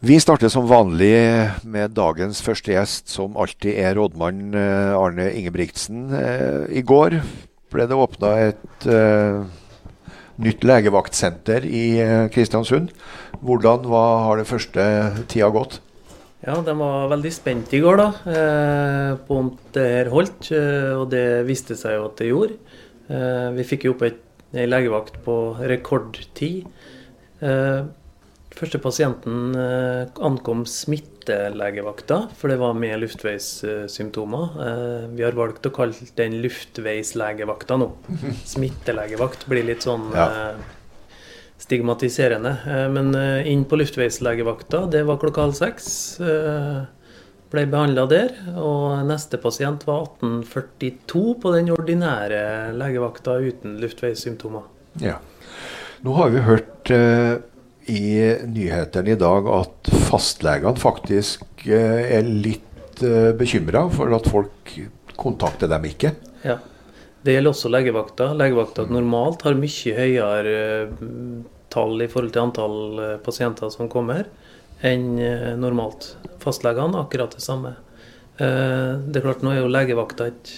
Vi starter som vanlig med dagens første gjest, som alltid er rådmann eh, Arne Ingebrigtsen. Eh, I går ble det åpna et uh, nytt legevaktsenter i Kristiansund. Hvordan var, har det første tida gått? Ja, De var veldig spent i går da, på om det her holdt, og det viste seg jo at det gjorde. Vi fikk jo opp ei legevakt på rekordtid. Første pasienten eh, ankom smittelegevakta, for det var med luftveissymptomer. Eh, vi har valgt å kalle den luftveislegevakta nå. Smittelegevakt blir litt sånn ja. Eh, stigmatiserende. Men inn på luftveislegevakta, det var klokka halv seks. Ble behandla der. Og neste pasient var 1842 på den ordinære legevakta uten luftveissymptomer. Ja. Nå har vi hørt i nyhetene i dag at fastlegene faktisk eh, er litt eh, bekymra for at folk kontakter dem ikke. Ja. Det gjelder også legevakta. Legevakta normalt har mye høyere eh, tall i forhold til antall pasienter som kommer, enn normalt. Fastlegene akkurat det samme. Det er klart, Nå er jo legevakta et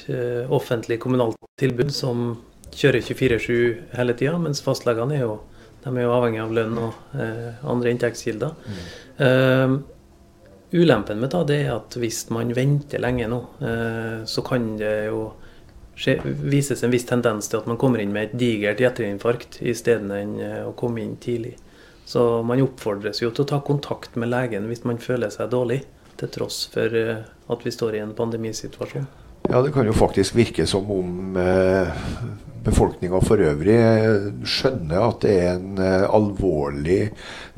offentlig kommunalt tilbud som kjører 24-7 hele tida, mens fastlegene er jo de er jo avhengig av lønn og eh, andre inntektskilder. Mm. Uh, ulempen med det er at hvis man venter lenge nå, uh, så kan det jo skje, vises en viss tendens til at man kommer inn med et digert hjerteinfarkt istedenfor å komme inn tidlig. Så man oppfordres jo til å ta kontakt med legen hvis man føler seg dårlig, til tross for at vi står i en pandemisituasjon. Ja, det kan jo faktisk virke som om eh, befolkninga for øvrig skjønner at det er en uh, alvorlig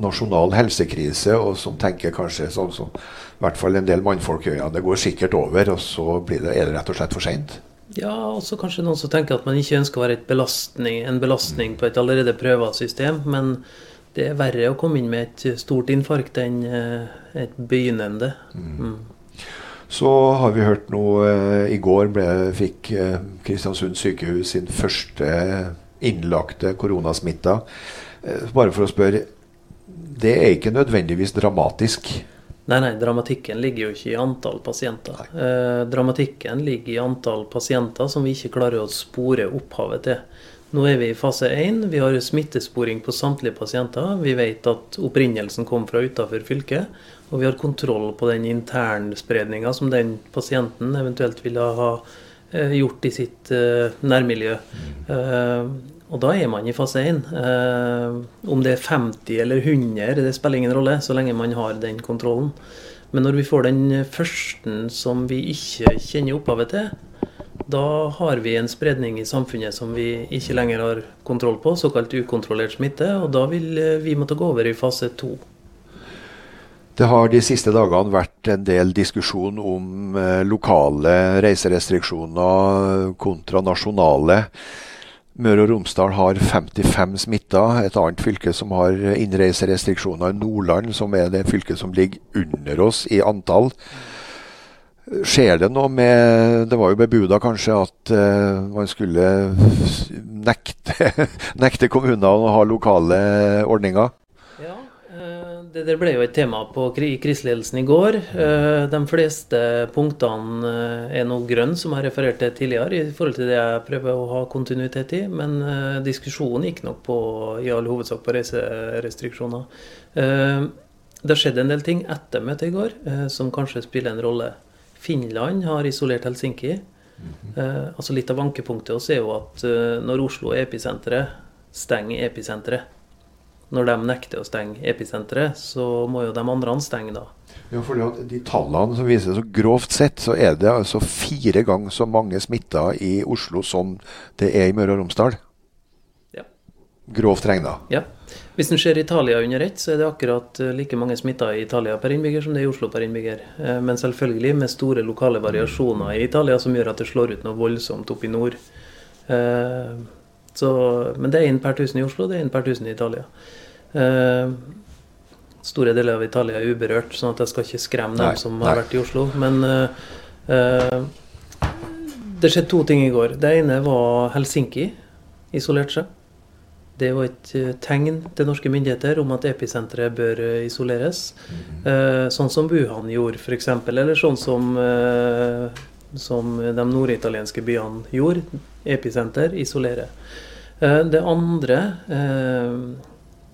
nasjonal helsekrise, og som tenker kanskje sånn som i hvert fall en del mannfolk gjør, ja, det går sikkert over, og så det, er det rett og slett for seint. Ja, og så kanskje noen som tenker at man ikke ønsker å være belastning, en belastning på et allerede prøva system, men det er verre å komme inn med et stort infarkt enn uh, et begynnende. Mm. Så har vi hørt noe eh, I går ble, fikk eh, Kristiansund sykehus sin første innlagte koronasmitta. Eh, bare for å spørre Det er ikke nødvendigvis dramatisk? Nei, nei, dramatikken ligger jo ikke i antall pasienter. Eh, dramatikken ligger i antall pasienter som vi ikke klarer å spore opphavet til. Nå er vi i fase 1. Vi har smittesporing på samtlige pasienter. Vi vet at opprinnelsen kom fra utafor fylket. Og vi har kontroll på den internspredninga som den pasienten eventuelt ville ha eh, gjort i sitt eh, nærmiljø. Mm. Og da er man i fase 1. Om det er 50 eller 100, det spiller ingen rolle, så lenge man har den kontrollen. Men når vi får den første som vi ikke kjenner opphavet til, da har vi en spredning i samfunnet som vi ikke lenger har kontroll på, såkalt ukontrollert smitte, og da vil vi måtte gå over i fase 2. Det har de siste dagene vært en del diskusjon om eh, lokale reiserestriksjoner kontra nasjonale. Møre og Romsdal har 55 smitta. Et annet fylke som har innreiserestriksjoner, Nordland, som er det fylket som ligger under oss i antall. Skjer det noe med Det var jo bebuda kanskje at uh, man skulle nekte, nekte kommunene å ha lokale ordninger? Det der ble jo et tema på kriseledelsen i går. Eh, de fleste punktene eh, er nå grønne, som jeg refererte til tidligere, i forhold til det jeg prøver å ha kontinuitet i. Men eh, diskusjonen gikk nok på, i all hovedsak på reiserestriksjoner. Det har skjedd en del ting etter møtet i går som kanskje spiller en rolle. Finland har isolert Helsinki. -hmm. altså Litt av ankepunktet også er jo at når Oslo er episenteret, stenger episenteret når de nekter å stenge episenteret, så må jo de andre stenge da. Ja, for De tallene som viser så grovt sett, så er det altså fire ganger så mange smitta i Oslo som det er i Møre og Romsdal. Ja. Grovt regna. Ja. Hvis en ser Italia under ett, så er det akkurat eh, like mange smitta i Italia per innbygger som det er i Oslo per innbygger. Eh, men selvfølgelig med store lokale variasjoner i Italia som gjør at det slår ut noe voldsomt opp i nord. Eh, så, men det er én per tusen i Oslo, det er én per tusen i Italia. Eh, store deler av Italia er uberørt, sånn at jeg skal ikke skremme dem som har vært i Oslo. Men eh, eh, det skjedde to ting i går. Det ene var Helsinki, isolert seg. Det var et tegn til norske myndigheter om at episenteret bør isoleres. Mm. Sånn som Wuhan gjorde, f.eks. Eller sånn som, som de norditalienske byene gjorde. Episenter, isolere. Det andre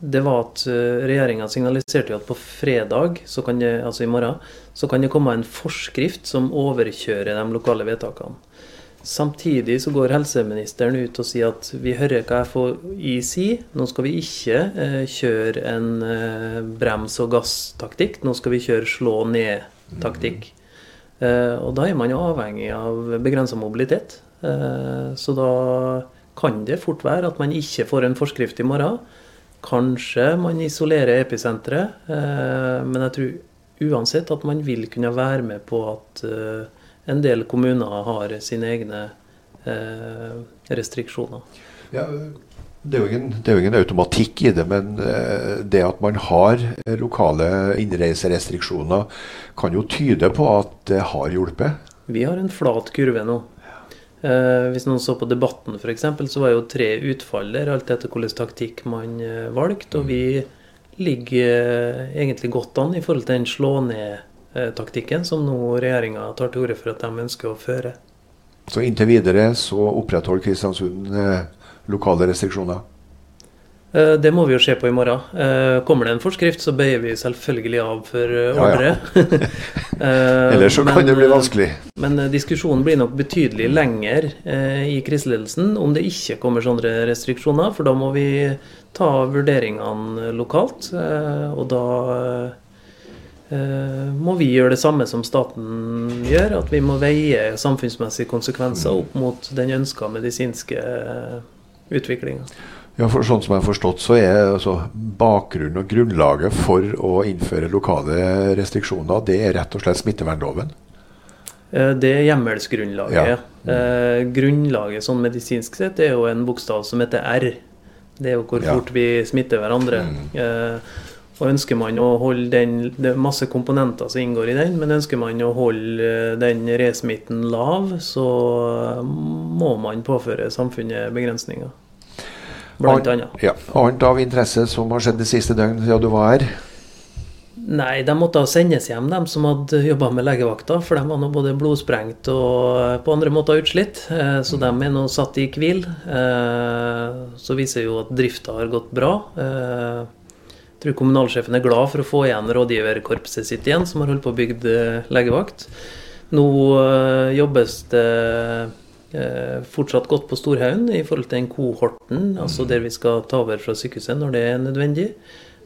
det var at eh, regjeringa signaliserte at på fredag, det, altså i morgen, så kan det komme en forskrift som overkjører de lokale vedtakene. Samtidig så går helseministeren ut og sier at vi hører hva FHI sier. Nå skal vi ikke eh, kjøre en eh, brems- og gasstaktikk, nå skal vi kjøre slå ned-taktikk. Eh, og da er man jo avhengig av begrensa mobilitet. Eh, så da kan det fort være at man ikke får en forskrift i morgen. Kanskje man isolerer episenteret, eh, men jeg tror uansett at man vil kunne være med på at en del kommuner har sine egne restriksjoner. Ja, det er, ingen, det er, jo ingen, automatikk i det, men det at man har lokale innreiserestriksjoner, kan jo tyde på at det har hjulpet? Vi har en flat kurve nå. Eh, hvis noen så på Debatten f.eks., så var jo tre utfall der, alt etter hvilken taktikk man eh, valgte. Og vi ligger eh, egentlig godt an i forhold til den slå-ned-taktikken som nå regjeringa tar til orde for at de ønsker å føre. Så inntil videre så opprettholder Kristiansund lokale restriksjoner? Eh, det må vi jo se på i morgen. Eh, kommer det en forskrift, så bøyer vi selvfølgelig av for ordre. Ja, ja. Ellers så kan det bli vanskelig. Men diskusjonen blir nok betydelig lenger i kriseledelsen om det ikke kommer sånne restriksjoner. For da må vi ta vurderingene lokalt. Og da må vi gjøre det samme som staten gjør. At vi må veie samfunnsmessige konsekvenser opp mot den ønska medisinske utviklinga. Ja, for sånn som jeg har forstått, så er altså bakgrunnen og grunnlaget for å innføre lokale restriksjoner, det er rett og slett smittevernloven? Eh, det er hjemmelsgrunnlaget. Ja. Eh, grunnlaget sånn medisinsk sett er jo en bokstav som heter R. Det er jo hvor fort vi smitter hverandre. Mm. Eh, og ønsker man å holde den Det er masse komponenter som inngår i den, men ønsker man å holde den resmitten lav, så må man påføre samfunnet begrensninger blant annet. Ja. Annet av interesse som har skjedd de siste døgnet siden du var her? Nei, de måtte sendes hjem, de som hadde jobba med legevakta. For de var nå både blodsprengt og på andre måter utslitt. Eh, så de er nå satt i hvil. Eh, så viser jo at drifta har gått bra. Eh, tror kommunalsjefen er glad for å få igjen rådgiverkorpset sitt igjen, som har holdt på å bygge legevakt. Nå jobbes det Eh, fortsatt godt på Storhaugen i forhold til den kohorten, altså der vi skal ta over fra sykehuset når det er nødvendig.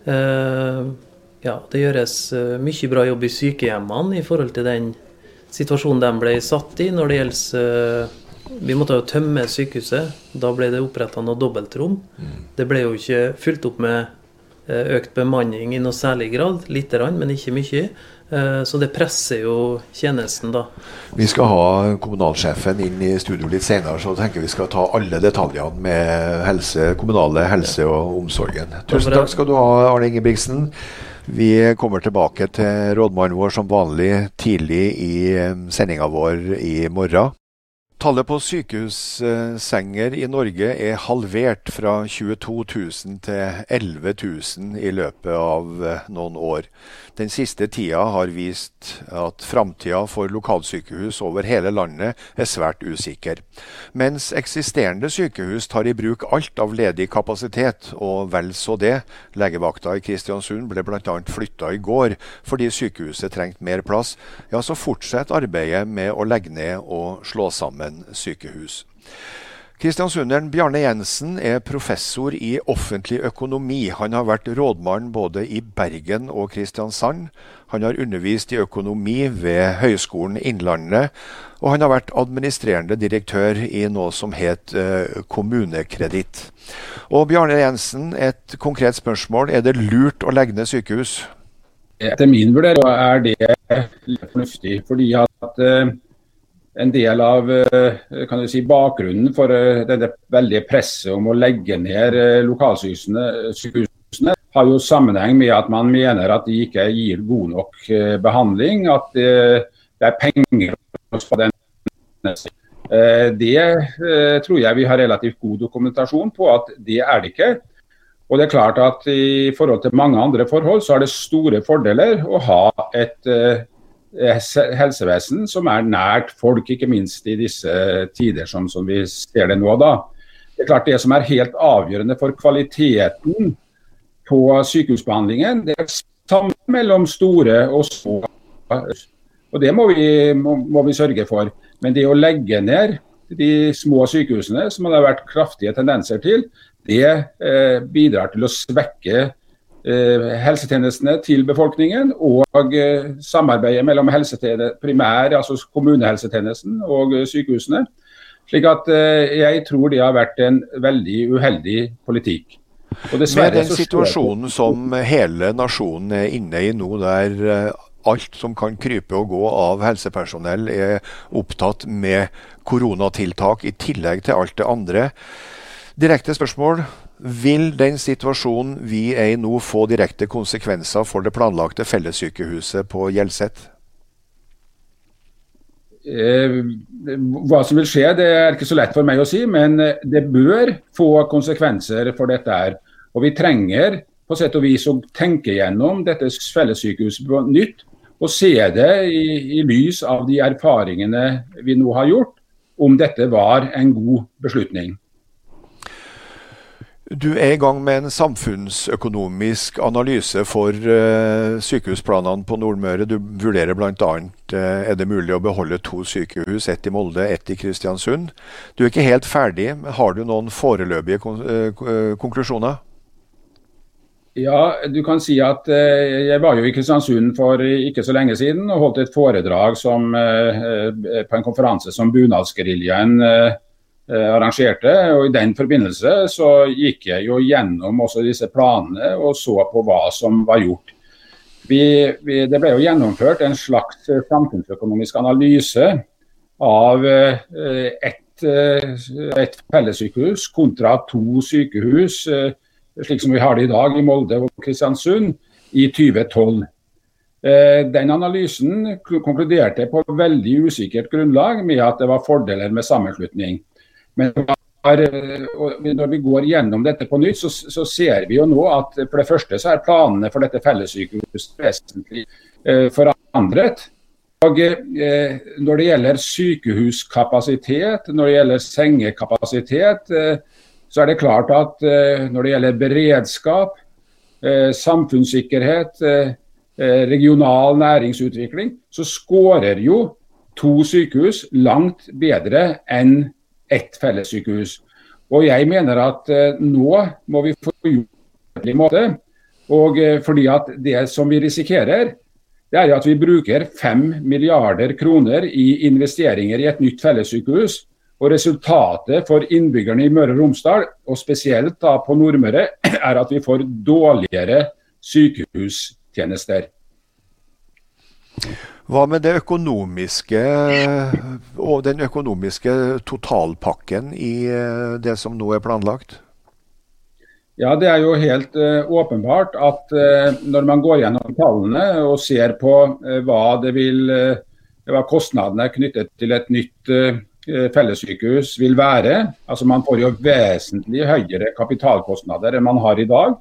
Eh, ja, det gjøres eh, mye bra jobb i sykehjemmene i forhold til den situasjonen de ble satt i når det gjelder Vi måtte jo tømme sykehuset. Da ble det oppretta noe dobbeltrom. Mm. Det ble jo ikke fulgt opp med økt bemanning i noe særlig grad. Lite grann, men ikke mye. Eh, så det presser jo tjenesten, da. Vi skal ha kommunalsjefen inn i studio litt senere, så tenker vi skal ta alle detaljene med helse, kommunale helse og omsorgen. Tusen takk skal du ha, Arne Ingebrigtsen. Vi kommer tilbake til rådmannen vår som vanlig tidlig i eh, sendinga vår i morgen. Tallet på sykehussenger i Norge er halvert fra 22 000 til 11 000 i løpet av eh, noen år. Den siste tida har vist at framtida for lokalsykehus over hele landet er svært usikker. Mens eksisterende sykehus tar i bruk alt av ledig kapasitet, og vel så det. Legevakta i Kristiansund ble bl.a. flytta i går fordi sykehuset trengte mer plass. Ja, så fortsetter arbeidet med å legge ned og slå sammen sykehus. Kristiansunderen Bjarne Jensen er professor i offentlig økonomi. Han har vært rådmann både i Bergen og Kristiansand. Han har undervist i økonomi ved Høgskolen Innlandet, og han har vært administrerende direktør i noe som het uh, Kommunekreditt. Og Bjarne Jensen, et konkret spørsmål. Er det lurt å legge ned sykehus? Etter min vurdering er det fornuftig. fordi at uh, en del av eh, kan du si, bakgrunnen for eh, dette veldige presset om å legge ned eh, lokalsykehusene har jo sammenheng med at man mener at de ikke gir god nok behandling. At det er penger på den Det tror jeg vi har relativt god dokumentasjon på at det er det ikke. Og det er klart at I forhold til mange andre forhold så er det store fordeler å ha et helsevesen som er nært folk, ikke minst i disse tider som, som vi ser det nå. da. Det er klart det som er helt avgjørende for kvaliteten på sykehusbehandlingen, det er sammen mellom store og små. Og Det må vi, må, må vi sørge for. Men det å legge ned de små sykehusene, som det har vært kraftige tendenser til, det eh, bidrar til å svekke eh, helsetjenestene til befolkningen og eh, samarbeidet mellom primær, altså kommunehelsetjenesten og eh, sykehusene. Slik at eh, jeg tror det har vært en veldig uheldig politikk. Med den situasjonen som hele nasjonen er inne i nå, der eh, alt som kan krype og gå av helsepersonell er opptatt med koronatiltak i tillegg til alt det andre. Direkte spørsmål. Vil den situasjonen vi er i nå få direkte konsekvenser for det planlagte fellessykehuset på Hjelset? Eh, hva som vil skje, det er ikke så lett for meg å si, men det bør få konsekvenser for dette. her. Og Vi trenger på sett og vis å tenke gjennom dette fellessykehuset på nytt. Og se det i, i lys av de erfaringene vi nå har gjort, om dette var en god beslutning. Du er i gang med en samfunnsøkonomisk analyse for uh, sykehusplanene på Nordmøre. Du vurderer bl.a. Uh, er det mulig å beholde to sykehus, ett i Molde, ett i Kristiansund. Du er ikke helt ferdig, men har du noen foreløpige kon uh, konklusjoner? Ja, du kan si at eh, Jeg var jo i Kristiansund for ikke så lenge siden og holdt et foredrag som, eh, på en konferanse som Bunadsgeriljaen eh, arrangerte. og I den forbindelse så gikk jeg jo gjennom også disse planene og så på hva som var gjort. Vi, vi, det ble jo gjennomført en slags samfunnsøkonomisk analyse av ett et fellessykehus kontra to sykehus slik som vi har det i dag i Molde og Kristiansund, i 2012. Eh, den analysen konkluderte på veldig usikkert grunnlag med at det var fordeler med sammenslutning. Men eh, når vi går gjennom dette på nytt, så, så, ser vi jo nå at for det første så er planene for dette fellessykehuset vesentlig eh, forandret. Og eh, Når det gjelder sykehuskapasitet, når det gjelder sengekapasitet, eh, så er det klart at eh, når det gjelder beredskap, eh, samfunnssikkerhet, regional næringsutvikling, så skårer jo to sykehus langt bedre enn ett fellessykehus. Og jeg mener at nå må vi få gjort det måte. Og fordi at det som vi risikerer, det er at vi bruker 5 milliarder kroner i investeringer i et nytt fellessykehus og Resultatet for innbyggerne i Møre og Romsdal, og spesielt da på Nordmøre, er at vi får dårligere sykehustjenester. Hva med det økonomiske og den økonomiske totalpakken i eh, det som nå er planlagt? Ja, Det er jo helt uh, åpenbart at uh, når man går gjennom tallene og ser på uh, hva, vil, hva kostnadene knyttet til et nytt Eh, fellessykehus vil være. Altså Man får jo vesentlig høyere kapitalkostnader enn man har i dag.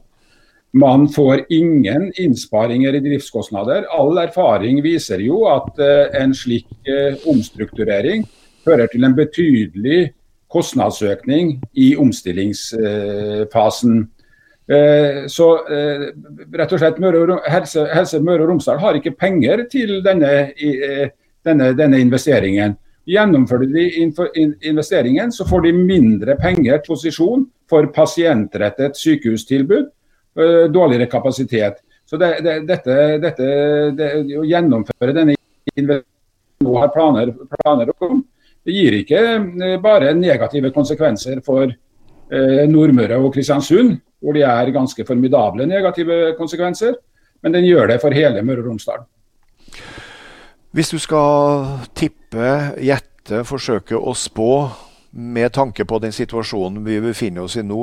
Man får ingen innsparinger i driftskostnader. All erfaring viser jo at uh, en slik uh, omstrukturering fører til en betydelig kostnadsøkning i omstillingsfasen. Uh, så rett og slett Helse, Møre og Romsdal har ikke penger til denne, denne, denne investeringen. Gjennomfører de investeringen, så får de mindre penger til posisjon for pasientrettet sykehustilbud, dårligere kapasitet. Så det, det, dette, dette det, Å gjennomføre denne investeringen nå har planer, planer om, det gir ikke øh, bare negative konsekvenser for eh, Nordmøre og Kristiansund, hvor de er ganske formidable negative konsekvenser, men den gjør det for hele Møre og Romsdal. Hvis du skal tippe, gjette, forsøke å spå med tanke på den situasjonen vi befinner oss i nå,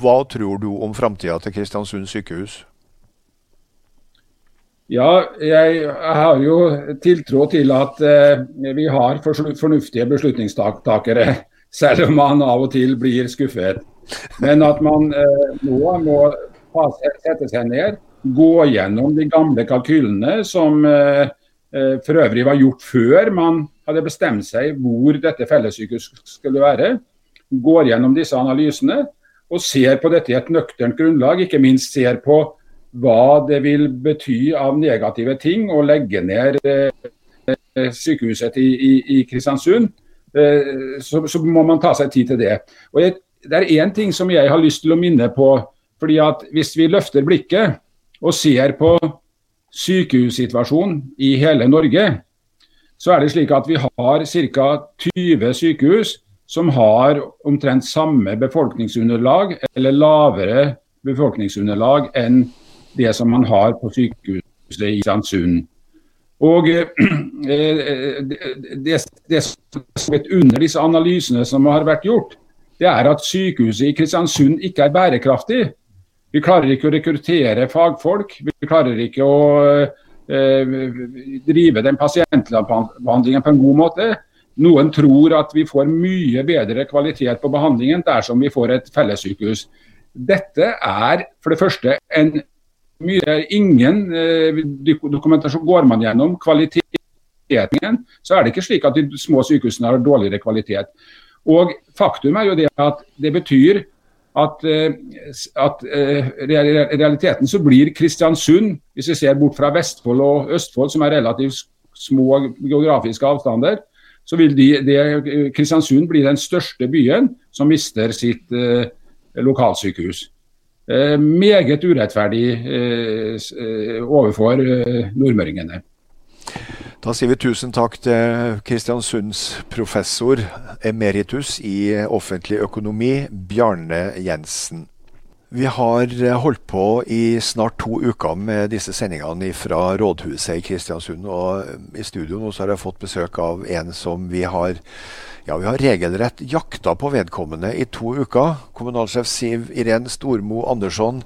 hva tror du om framtida til Kristiansund sykehus? Ja, jeg har jo tiltro til at eh, vi har fornuftige beslutningstakere, selv om man av og til blir skuffet. Men at man eh, nå må sette seg ned, gå gjennom de gamle kalkylene som eh, for øvrig var gjort før man hadde bestemt seg hvor dette fellessykehuset skulle være. Går gjennom disse analysene og ser på dette i et nøkternt grunnlag. Ikke minst ser på hva det vil bety av negative ting å legge ned eh, sykehuset i, i, i Kristiansund, eh, så, så, må man ta seg tid til det. Og jeg, Det er én ting som jeg har lyst til å minne på. fordi at Hvis vi løfter blikket og ser på sykehussituasjonen i hele Norge, så er det slik at vi har ca. 20 sykehus som har omtrent samme befolkningsunderlag eller lavere befolkningsunderlag enn det som man har på sykehuset i Kristiansund. Og eh, det, det som er under disse analysene som har vært gjort, det er at sykehuset i Kristiansund ikke er bærekraftig. Vi klarer ikke å rekruttere fagfolk. Vi klarer ikke å eh, drive den pasientbehandlingen på en god måte. Noen tror at vi får mye bedre kvalitet på behandlingen dersom vi får et fellessykehus. Dette er for det første en mye, ingen eh, dokumentasjon går man gjennom. Kvaliteten, så er det ikke slik at de små sykehusene har dårligere kvalitet. Og Faktum er jo det at det betyr at, eh, at eh, realiteten så blir Kristiansund, hvis vi ser bort fra Vestfold og Østfold, som er relativt små geografiske avstander, så vil de, de, Kristiansund bli den største byen som mister sitt eh, lokalsykehus. Eh, meget urettferdig eh, eh, overfor nordmøringene. Da sier vi tusen takk til Kristiansunds professor emeritus i offentlig økonomi, Bjarne Jensen. Vi har holdt på i snart to uker med disse sendingene fra rådhuset i Kristiansund. Og i studio nå så har jeg fått besøk av en som vi har ja, vi har regelrett jakta på vedkommende i to uker. Kommunalsjef Siv Iren Stormo Andersson,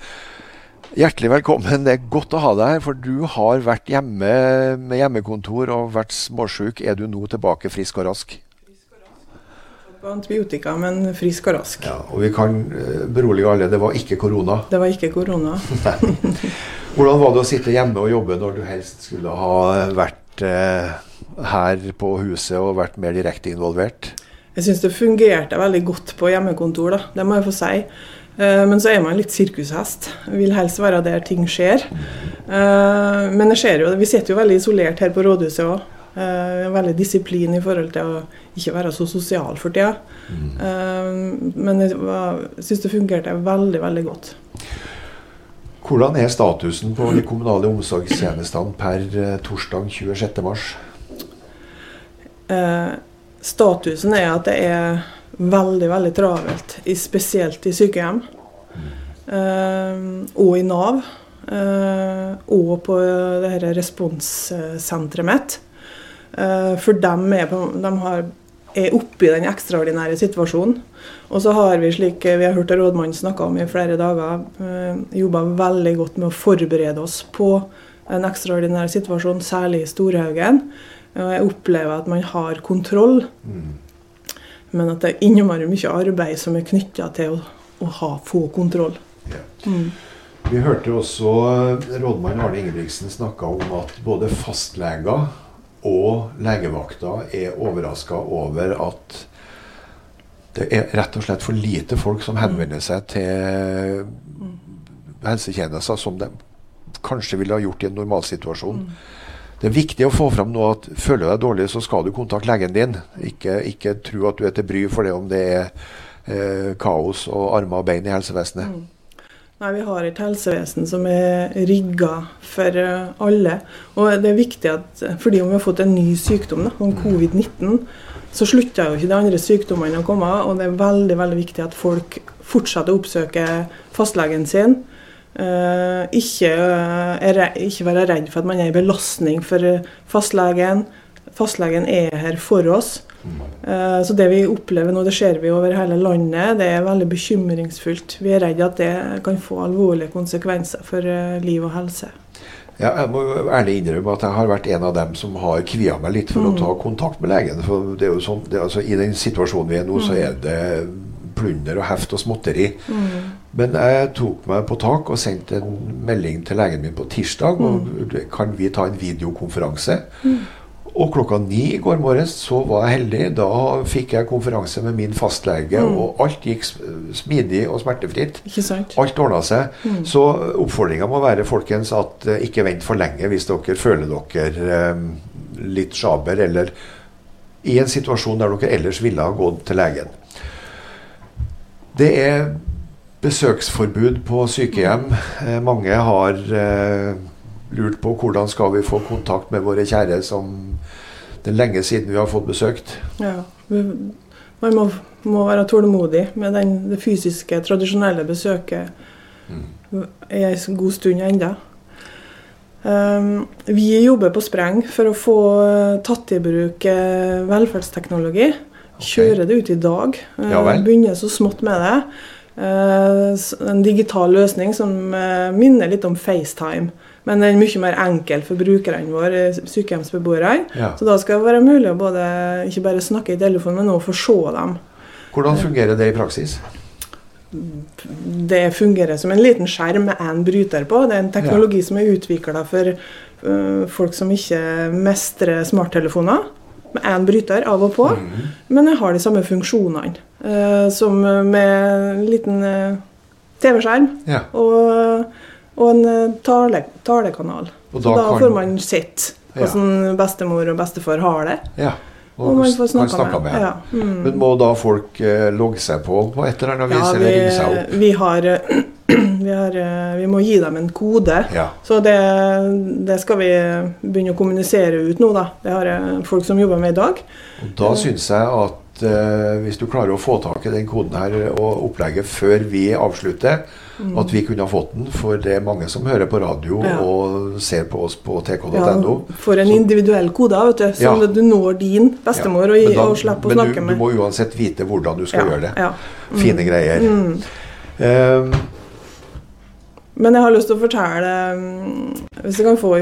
hjertelig velkommen. Det er godt å ha deg her, for du har vært hjemme med hjemmekontor og vært småsjuk. Er du nå tilbake frisk og rask? På antibiotika, men frisk og rask. Ja, og vi kan eh, berolige alle, det var ikke korona? Det var ikke korona. Hvordan var det å sitte hjemme og jobbe når du helst skulle ha vært eh, her på huset og vært mer direkte involvert? Jeg syns det fungerte veldig godt på hjemmekontor, da. det må jeg få si. Eh, men så er man litt sirkushest. Vil helst være der ting skjer. Eh, men jeg ser jo, vi sitter jo veldig isolert her på rådhuset òg. Eh, veldig disiplin i forhold til å ikke være så sosial for tida. Mm. Men jeg syns det fungerte veldig, veldig godt. Hvordan er statusen på de kommunale omsorgstjenestene per torsdag 26.3? Uh, statusen er at det er veldig, veldig travelt, spesielt i sykehjem. Eh, og i Nav. Og på det her responssenteret mitt. Eh, for dem er, de har, er oppe i den ekstraordinære situasjonen. Og så har vi slik vi har hørt rådmannen snakke om i flere dager, eh, jobba veldig godt med å forberede oss på en ekstraordinær situasjon, særlig i Storhaugen. Jeg opplever at man har kontroll, mm. men at det er innmari mye arbeid som er knytta til å, å ha, få kontroll. Ja. Mm. Vi hørte også rådmann Arne Ingebrigtsen snakke om at både fastleger og legevakta er overraska over at det er rett og slett for lite folk som henvender seg til helsetjenester som de kanskje ville ha gjort i en normalsituasjon. Mm. Det er viktig å få fram nå at føler du deg dårlig, så skal du kontakte legen din. Ikke, ikke tro at du er til bry for det om det er eh, kaos og armer og bein i helsevesenet. Mm. Nei, Vi har et helsevesen som er rigga for uh, alle. Og det er viktig at fordi om vi har fått en ny sykdom, da, om covid-19, så slutter jo ikke de andre sykdommene å komme. Og det er veldig veldig viktig at folk fortsetter å oppsøke fastlegen sin. Uh, ikke, uh, ikke, være redd for at man er en belastning for fastlegen. Fastlegen er her for oss. Uh, så det vi opplever nå, det ser vi over hele landet, det er veldig bekymringsfullt. Vi er redd at det kan få alvorlige konsekvenser for liv og helse. Ja, jeg må ærlig innrømme at jeg har vært en av dem som har kvia meg litt for mm. å ta kontakt med legen. For det er jo sånn, det, altså, I den situasjonen vi er nå, mm. så er det plunder og heft og småtteri. Mm. Men jeg tok meg på tak og sendte en melding til legen min på tirsdag. og mm. Kan vi ta en videokonferanse? Mm. Og klokka ni i går morges så var jeg heldig. Da fikk jeg konferanse med min fastlege, mm. og alt gikk smidig og smertefritt. Alt ordna seg. Mm. Så oppfordringa må være folkens at uh, ikke vent for lenge hvis dere føler dere um, litt sjaber, eller i en situasjon der dere ellers ville ha gått til legen. Det er besøksforbud på sykehjem. Eh, mange har eh, lurt på hvordan skal vi få kontakt med våre kjære som det er lenge siden vi har fått besøkt. Ja, Man må, må være tålmodig med den, det fysiske, tradisjonelle besøket mm. en god stund ennå. Um, vi jobber på spreng for å få tatt i bruk velferdsteknologi. velferdsteknologi. Kjøre det ut i dag. Ja vel. Begynner så smått med det. Uh, en digital løsning som eh, minner litt om FaceTime. Men den er mye mer enkel for brukerne våre, sykehjemsbeboerne. Ja. Så da skal det være mulig å både, ikke bare snakke i telefon, men også få se dem. Hvordan fungerer det i praksis? Det fungerer som en liten skjerm med én bryter på. Det er en teknologi ja. som er utvikla for uh, folk som ikke mestrer smarttelefoner med én bryter av og på, mm. men jeg har de samme funksjonene uh, som med en liten uh, TV-skjerm ja. og, og, en eh, tale, talekanal. Og da, Så da kan... får man sett hvordan ja. bestemor og bestefar har det. Ja. Og, og man får snakke med. med. Ja. Mm. Men må da folk eh, logge seg på på et eller annet vis, eller ringe seg opp? Vi har vi, har, eh, vi, må gi dem en kode. Ja. Så det, det, skal vi begynne å kommunisere ut nå. da. Det har jeg folk som jobber med i dag. Og Da syns jeg at uh, hvis du klarer å få tak i den koden her og opplegget før vi avslutter, mm. at vi kunne ha fått den. For det er mange som hører på radio ja. og ser på oss på tk.no. Ja, for en så, individuell kode, vet du. Sånn ja. du når din bestemor og, og slipper å snakke med. Men du må uansett vite hvordan du skal gjøre det. Mm. Fine greier. Mm. Um, men jeg har lyst til å fortelle mm, Hvis jeg kan få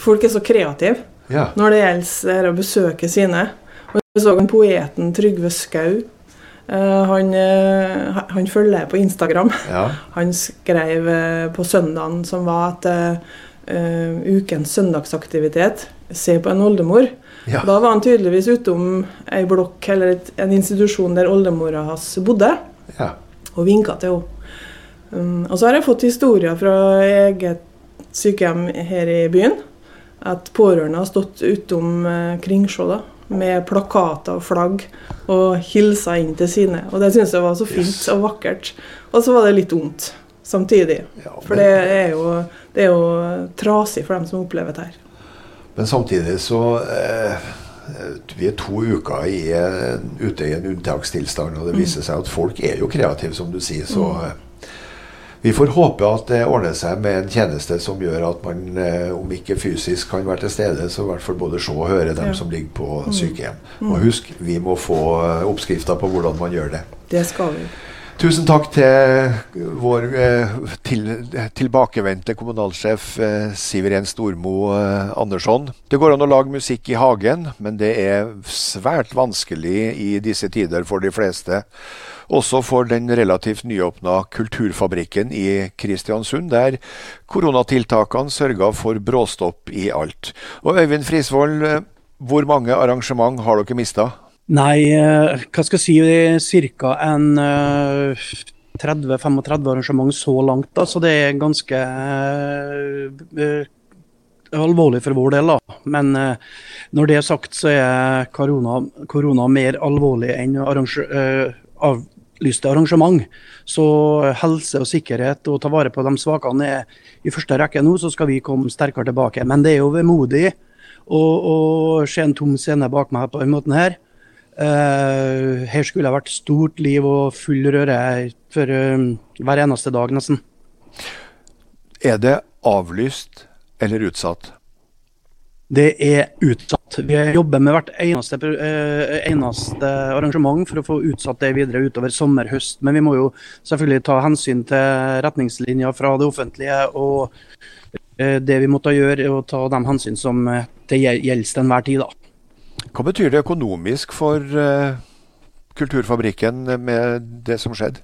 Folk er så kreative ja. når det gjelder å besøke sine. Jeg så en poeten Trygve Skau. Uh, han, uh, han, følger på Instagram. Ja. Han skrev uh, på søndagen som var at ukens søndagsaktivitet Se på en oldemor. Ja. Da var han tydeligvis utom ei blokk eller et, en institusjon der oldemora hans bodde, ja. og vinka til henne. Um, og så har jeg fått historier fra eget sykehjem her i byen. At pårørende har stått utom uh, Kringsjå med plakater og flagg og hilsa inn til sine. Og det syns jeg var så fint yes. og vakkert. Og så var det litt vondt samtidig. Ja, men... For det er, jo, det er, jo, trasig for dem som opplever det her. Men samtidig så eh, Vi er to uker i, ute i en unntakstilstand, og det mm. viser seg at folk er jo kreative, som du sier. så... Mm. Eh, vi får håpe at det ordner seg med en tjeneste som gjør at man, eh, om ikke fysisk kan være til stede, så i hvert fall både se og høre dem ja. som ligger på mm. sykehjem. Mm. Og husk, vi må få oppskrifta oppskrifter på hvordan man gjør det. Det skal vi. Tusen takk til vår eh, til, tilbakevendte kommunalsjef eh, Siveren Stormo eh, Andersson. Det går an å lage musikk i hagen, men det er svært vanskelig i disse tider for de fleste. Også for den relativt nyåpna Kulturfabrikken i Kristiansund, der koronatiltakene sørga for bråstopp i alt. Og Øyvind Frisvold, hvor mange arrangement har dere mista? Nei, eh, hva skal jeg si, ca. en 30-35 eh, arrangement så langt. Da, så det er ganske uh, alvorlig for vår del. Da. Men når det er sagt, så er korona, korona mer alvorlig enn arrange, uh, avlyste arrangement. Så helse og sikkerhet og ta vare på de svakene er i første rekke nå, så skal vi komme sterkere tilbake. Men det er jo vemodig å se en tom scene bak meg på den måten her. Uh, her skulle det vært stort liv og full røre for uh, hver eneste dag, nesten. Er det avlyst eller utsatt? Det er utsatt. Vi jobber med hvert eneste, uh, eneste, arrangement for å få utsatt det videre utover sommer-høst. Men vi må jo selvfølgelig ta hensyn til retningslinjer fra det offentlige og det vi måtte gjøre, og ta de hensyn som det gjelder til enhver tid. da. Hva betyr det økonomisk for Kulturfabrikken med det som skjedde?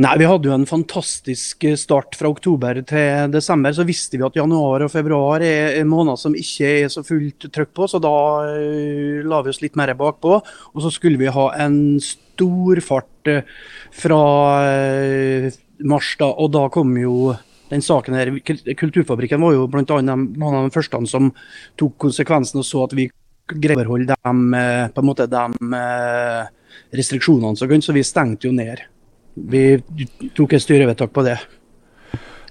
Nei, Vi hadde jo en fantastisk start fra oktober til desember. Så visste vi at januar og februar er måneder som ikke er så fullt trøkk på, så da uh, la vi oss litt mer bakpå. Og så skulle vi ha en storfart uh, fra uh, mars, da. Og da kom jo den saken her. Kulturfabrikken var jo bl.a. noen av de første som tok konsekvensen og så at vi greide å overholde de, på en måte, de restriksjonene som kunne, så vi stengte jo ned. Vi tok et styrevedtak på det.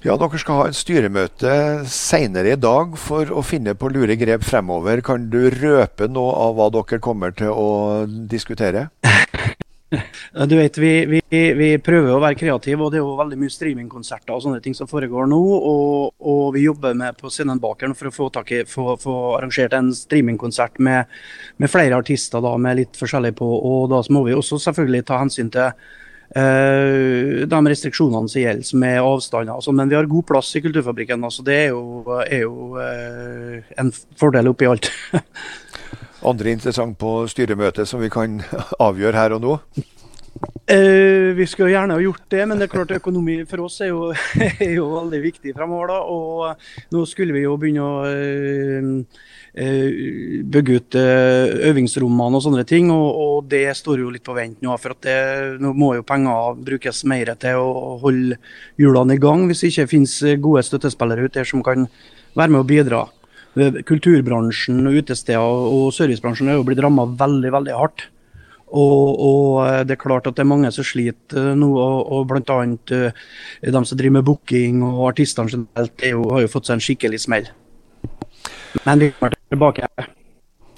Ja, Dere skal ha et styremøte senere i dag for å finne på lure grep fremover. Kan du røpe noe av hva dere kommer til å diskutere? Du vet, vi, vi, vi, prøver å være kreative, og det er jo veldig mye streamingkonserter og sånne ting som foregår nå. Og, og vi jobber med på scenen bakeren for å få, i, få, få arrangert en streamingkonsert med, med, flere artister da, med litt forskjellig på. Og da må vi også selvfølgelig ta hensyn til Uh, de restriksjonene som gjelder med avstander. Altså, men vi har god plass i Kulturfabrikken. Altså, det er jo, er jo uh, en fordel oppi alt. Andre interessant på styremøtet som vi kan avgjøre her og nå? Uh, vi skulle gjerne ha gjort det, men det er klart økonomi for oss er jo, er jo veldig viktig fremover. Da. Og nå skulle vi jo begynne å Eh, bygge ut eh, øvingsrommene og sånne ting. Og, og, det står jo litt på vent nå. For det, nå må jo penger brukes mer til å holde hjulene i gang, hvis det ikke finnes gode støttespillere ute som kan være med å bidra. Kulturbransjen, utesteder og servicebransjen er jo blitt ramma veldig, veldig hardt. Og, og, det er klart at det er mange som sliter nå, og, og bl.a. de som driver med booking og artistene generelt, har jo fått seg en skikkelig smell. Men vi kommer tilbake.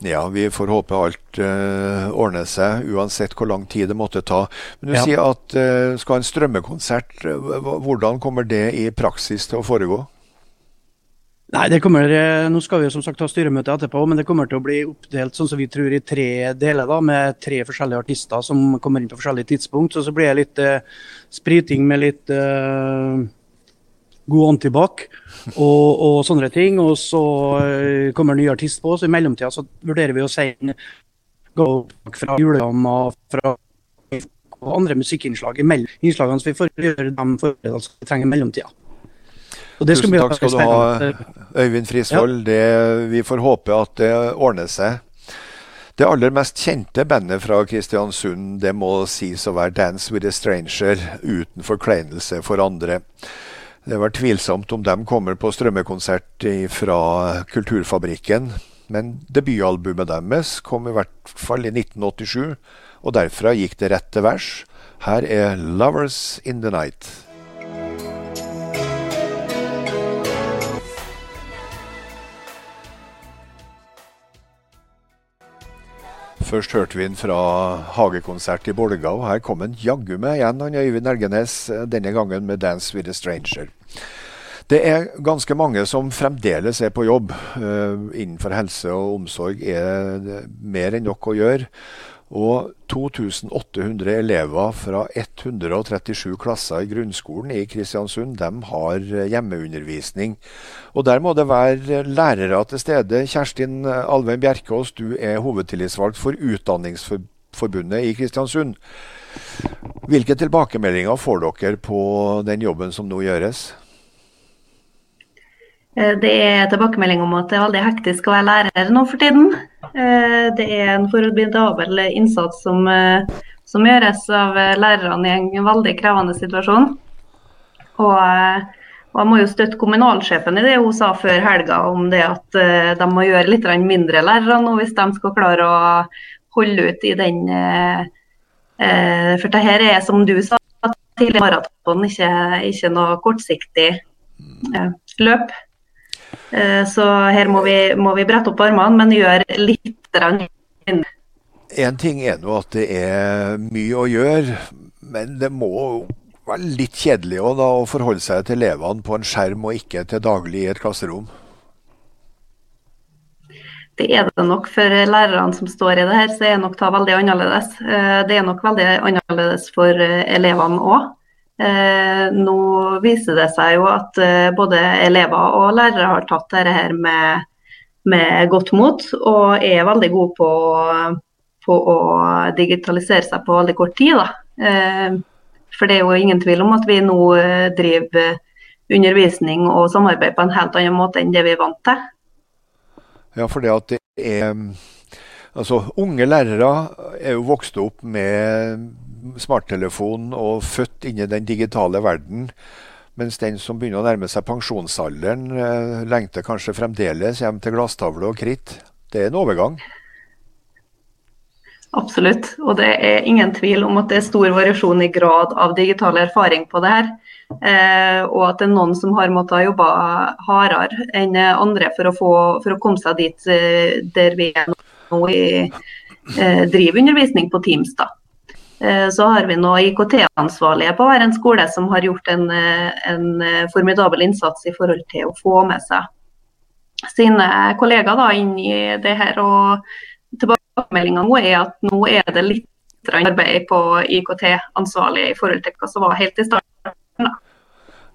Ja, vi får håpe alt uh, ordner seg, uansett hvor lang tid det måtte ta. Men du ja. sier at uh, skal en strømmekonsert, hvordan kommer det i praksis til å foregå? Nei, det kommer, Nå skal vi jo som sagt ha styremøte etterpå, men det kommer til å bli oppdelt sånn som vi tror i tre deler, da, med tre forskjellige artister som kommer inn på forskjellige tidspunkt. Så, så blir det litt eh, spriting med litt eh, god antibac og, og, sånne ting. Og så eh, kommer en ny artist på, så i mellomtida så vurderer vi å sende fra julegamma fra og andre musikkinnslag imellom innslagene, så vi får gjøre de forberedelsene vi trenger i mellomtida. Tusen takk skal du ha, Øyvind Frisvold. Ja. vi får håpe at det ordner seg. Det aller mest kjente bandet fra Kristiansund det må sies å være 'Dance with a Stranger', uten forkleinelse for andre. Det var tvilsomt om de kommer på strømmekonsert fra Kulturfabrikken. Men debutalbumet deres kom i hvert fall i 1987, og derfra gikk det rett til vers. Her er 'Lovers in the Night'. Først hørte vi den fra hagekonsert i Bolga, og her kom han jaggu meg igjen, han Øyvind Elgenes, denne gangen med 'Dance with a Stranger'. Det er ganske mange som fremdeles er på jobb. Uh, innenfor helse og omsorg er det mer enn nok å gjøre. Og 2800 elever fra 137 klasser i grunnskolen i Kristiansund de har hjemmeundervisning. Og Der må det være lærere til stede. Kjerstin Alvein Bjerkås, du er hovedtillitsvalgt for Utdanningsforbundet i Kristiansund. Hvilke tilbakemeldinger får dere på den jobben som nå gjøres? Eh, det er tilbakemelding om at det er veldig hektisk å være lærer nå for tiden. Eh, det er en formidabel innsats som, eh, som, gjøres av lærerne i en veldig krevende situasjon. Og, og jeg må jo støtte kommunalsjefen i det hun sa før helga om det at de må gjøre litt mindre lærere nå hvis de skal klare å holde ut i den For det her er, som du sa tidligere, maraton, ikke, ikke noe kortsiktig løp. Eh, så her må vi, må vi brette opp armene, men gjøre litt mindre. En ting er nå at det er mye å gjøre, men det må være litt kjedelig også, da, å forholde seg til elevene på en skjerm og ikke til daglig i et klasserom? Det er det nok for lærerne som står i det her, så er nok det veldig annerledes. Eh, det er nok veldig annerledes for eh, elevene òg. Eh, nå viser det seg jo at eh, både elever og lærere har tatt dette her med, med godt mot, og er veldig gode på, på, å digitalisere seg på veldig kort tid. Eh, for det er jo ingen tvil om at vi nå driver undervisning og samarbeid på en helt annen måte enn det vi er vant til. Ja, for det at det er Altså, unge lærere er jo vokst opp med smarttelefon og født inn i den digitale verden. Mens den som begynner å nærme seg pensjonsalderen, eh, lengter kanskje fremdeles hjem til glasstavle og kritt. Det er en overgang. Absolutt. Og det er ingen tvil om at det er stor variasjon i grad av digital erfaring på det her. Eh, og at det er noen som har måttet jobbe hardere enn andre for å, få, for å komme seg dit eh, der vi er nå i, eh, driver undervisning på Teams. da. Eh, så har vi nå IKT-ansvarlige på hver en skole som har gjort en, eh, en, eh, formidabel innsats i forhold til å få med seg sine kollegaer da, inn i det her. og Tilbakemeldinga nå er at nå er det litt arbeid på IKT-ansvarlige i forhold til hva som var helt i starten. Da.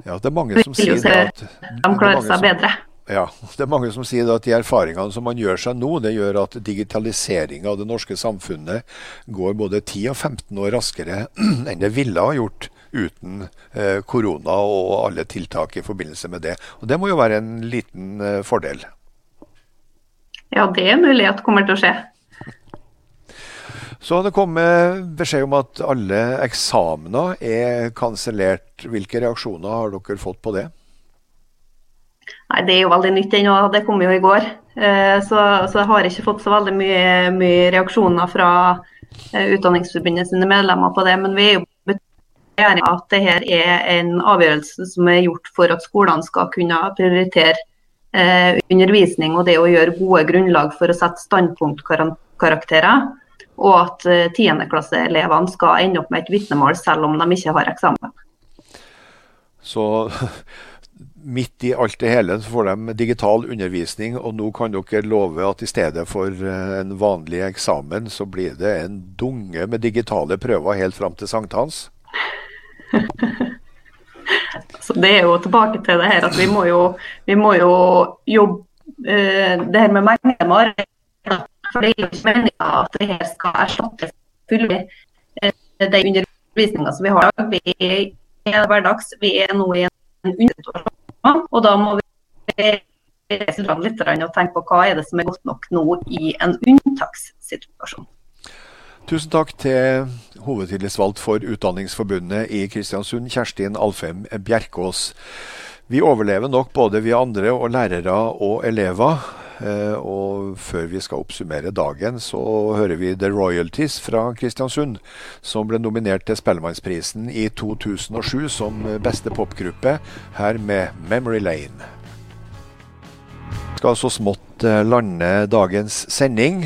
Ja, det er mange som sier at de klarer seg bedre. Ja, det er mange som sier at de erfaringene som man gjør seg nå, det gjør at digitaliseringa av det norske samfunnet går både 10 og 15 år raskere enn det ville ha gjort uten eh, korona og alle tiltak i forbindelse med det. Og Det må jo være en liten eh, fordel? Ja, det er mulig at kommer til å skje. Så det kommet beskjed om at alle eksamener er kansellert. Hvilke reaksjoner har dere fått på det? Nei, Det er jo veldig nytt ennå. Det kom jo i går. Eh, så, så, jeg har ikke fått så veldig mye, mye reaksjoner fra eh, Utdanningsforbundet sine medlemmer på det. Men vi er jo enige at dette er en avgjørelse som er gjort for at skolene skal kunne prioritere eh, undervisning og det å gjøre gode grunnlag for å sette standpunktkarakterer. Og at tiendeklasseelevene skal ende opp med et vitnemål selv om de ikke har eksamen. Så midt i alt det hele så får de digital undervisning, og nå kan dere love at i stedet for eh, en vanlig eksamen, så blir det en dunge med digitale prøver helt fram til sankthans? så Det er jo tilbake til det her at vi må jo, vi må jo jobbe uh, det her med mengde med For det er jo ikke meninga at det her skal erstattes fullt Uh, den undervisninga som vi har i dag, vi er hverdags. Vi er nå i en undersituasjon og da må vi litt og tenke på hva er det som er godt nok nå i en unntakssituasjon. Tusen takk til hovedtillitsvalgt for Utdanningsforbundet i Kristiansund, Kjerstin Alfheim Bjerkås. Vi overlever nok både vi andre og lærere og elever. Eh, og før vi skal oppsummere dagen, så hører vi The Royalties fra Kristiansund, som ble nominert til Spellemannsprisen i 2007 som beste popgruppe, her med Memory Lane. Vi skal så smått eh, lande dagens sending.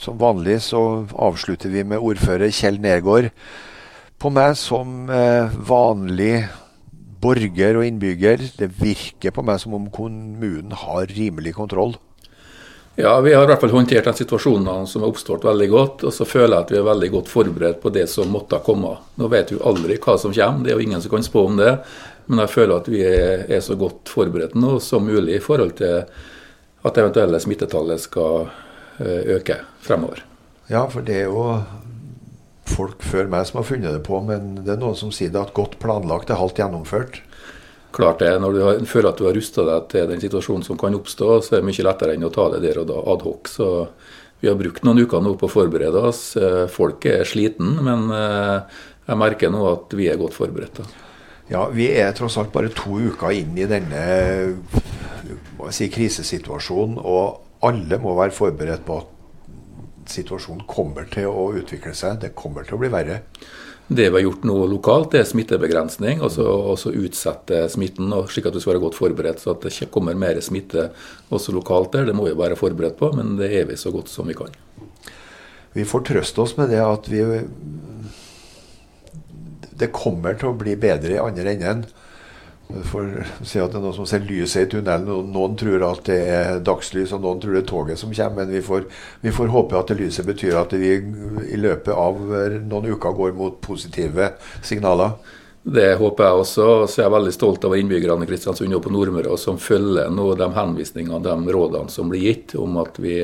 Som vanlig så avslutter vi med ordfører Kjell Nergård. På meg som eh, vanlig borger og innbygger, det virker på meg som om kommunen har rimelig kontroll. Ja, Vi har i hvert fall håndtert den situasjonen som har oppstått veldig godt. Og så føler jeg at vi er veldig godt forberedt på det som måtte komme. Nå vet vi aldri hva som kommer, det er jo ingen som kan spå om det. Men jeg føler at vi er, så godt forberedt nå som mulig i forhold til at eventuelle smittetallet skal eh, øke fremover. Ja, for det er jo folk før meg som har funnet det på, men det er noen som sier det at godt planlagt er halvt gjennomført klart det, Når du har, føler at du har rusta deg til den situasjonen som kan oppstå, så er det mye lettere enn å ta det der og da adhoc. Så vi har brukt noen uker nå på å forberede oss. Eh, folk er sliten, men eh, jeg merker nå at vi er godt forberedt. Ja, Vi er tross alt bare to uker inn i denne si, krisesituasjonen, og alle må være forberedt på at situasjonen kommer til å utvikle seg. Det kommer til å bli verre. Det vi har gjort nå lokalt, det er smittebegrensning. og så utsette smitten, slik at du skal være godt forberedt. Så at det kommer mer smitte også lokalt der, det må vi være forberedt på. Men det er vi så godt som vi kan. Vi får trøste oss med det at vi Det kommer til å bli bedre i andre enden. For å si at det er noen som ser lyset i tunnelen. Noen tror at det er dagslys, og noen tror det er toget som kommer. Men vi får, vi får håpe at det lyset betyr at vi i løpet av noen uker går mot positive signaler. Det håper jeg også. Så jeg er veldig stolt av innbyggerne i Kristiansund og på Nordmøre som følger nå de henvisningene de rådene som blir gitt om at vi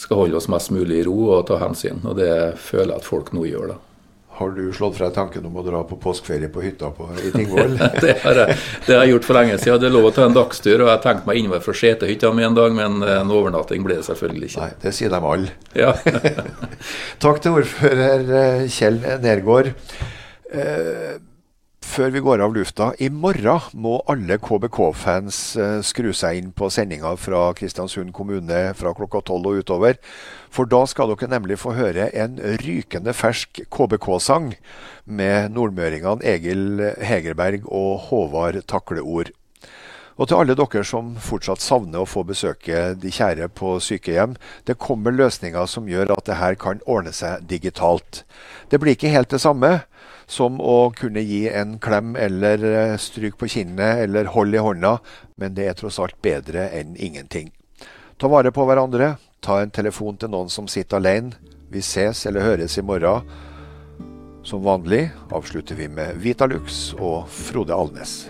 skal holde oss mest mulig i ro og ta hensyn. Og det føler jeg at folk nå gjør. da. Har du slått fra tanken om å dra på påskeferie på hytta på, i Tingvoll? det, har jeg, det har jeg gjort for lenge siden. Jeg hadde lov å ta en dagstur, og jeg tenkte meg innover fra Setehytta med en dag, men en overnatting ble det selvfølgelig ikke. Nei, Det sier de alle. Ja. Takk til ordfører eh, Kjell Nergård. Før vi går av lufta. I morgen må alle KBK-fans eh, skru seg inn på sendinga fra Kristiansund kommune fra klokka tolv og utover. For da skal dere nemlig få høre en rykende fersk KBK-sang med nordmøringene Egil Hegerberg og Håvard Takleord. Og til alle dere som fortsatt savner å få besøke de kjære på sykehjem, det kommer løsninger som gjør at det her kan ordne seg digitalt. Det blir ikke helt det samme som å kunne gi en klem eller eh, stryk på kinnet eller hold i hånda, men det er tross alt bedre enn ingenting. Ta vare på hverandre, ta en telefon til noen som sitter alene. Vi ses eller høres i morgen. Som vanlig avslutter vi med Vitalux og Frode Alnes.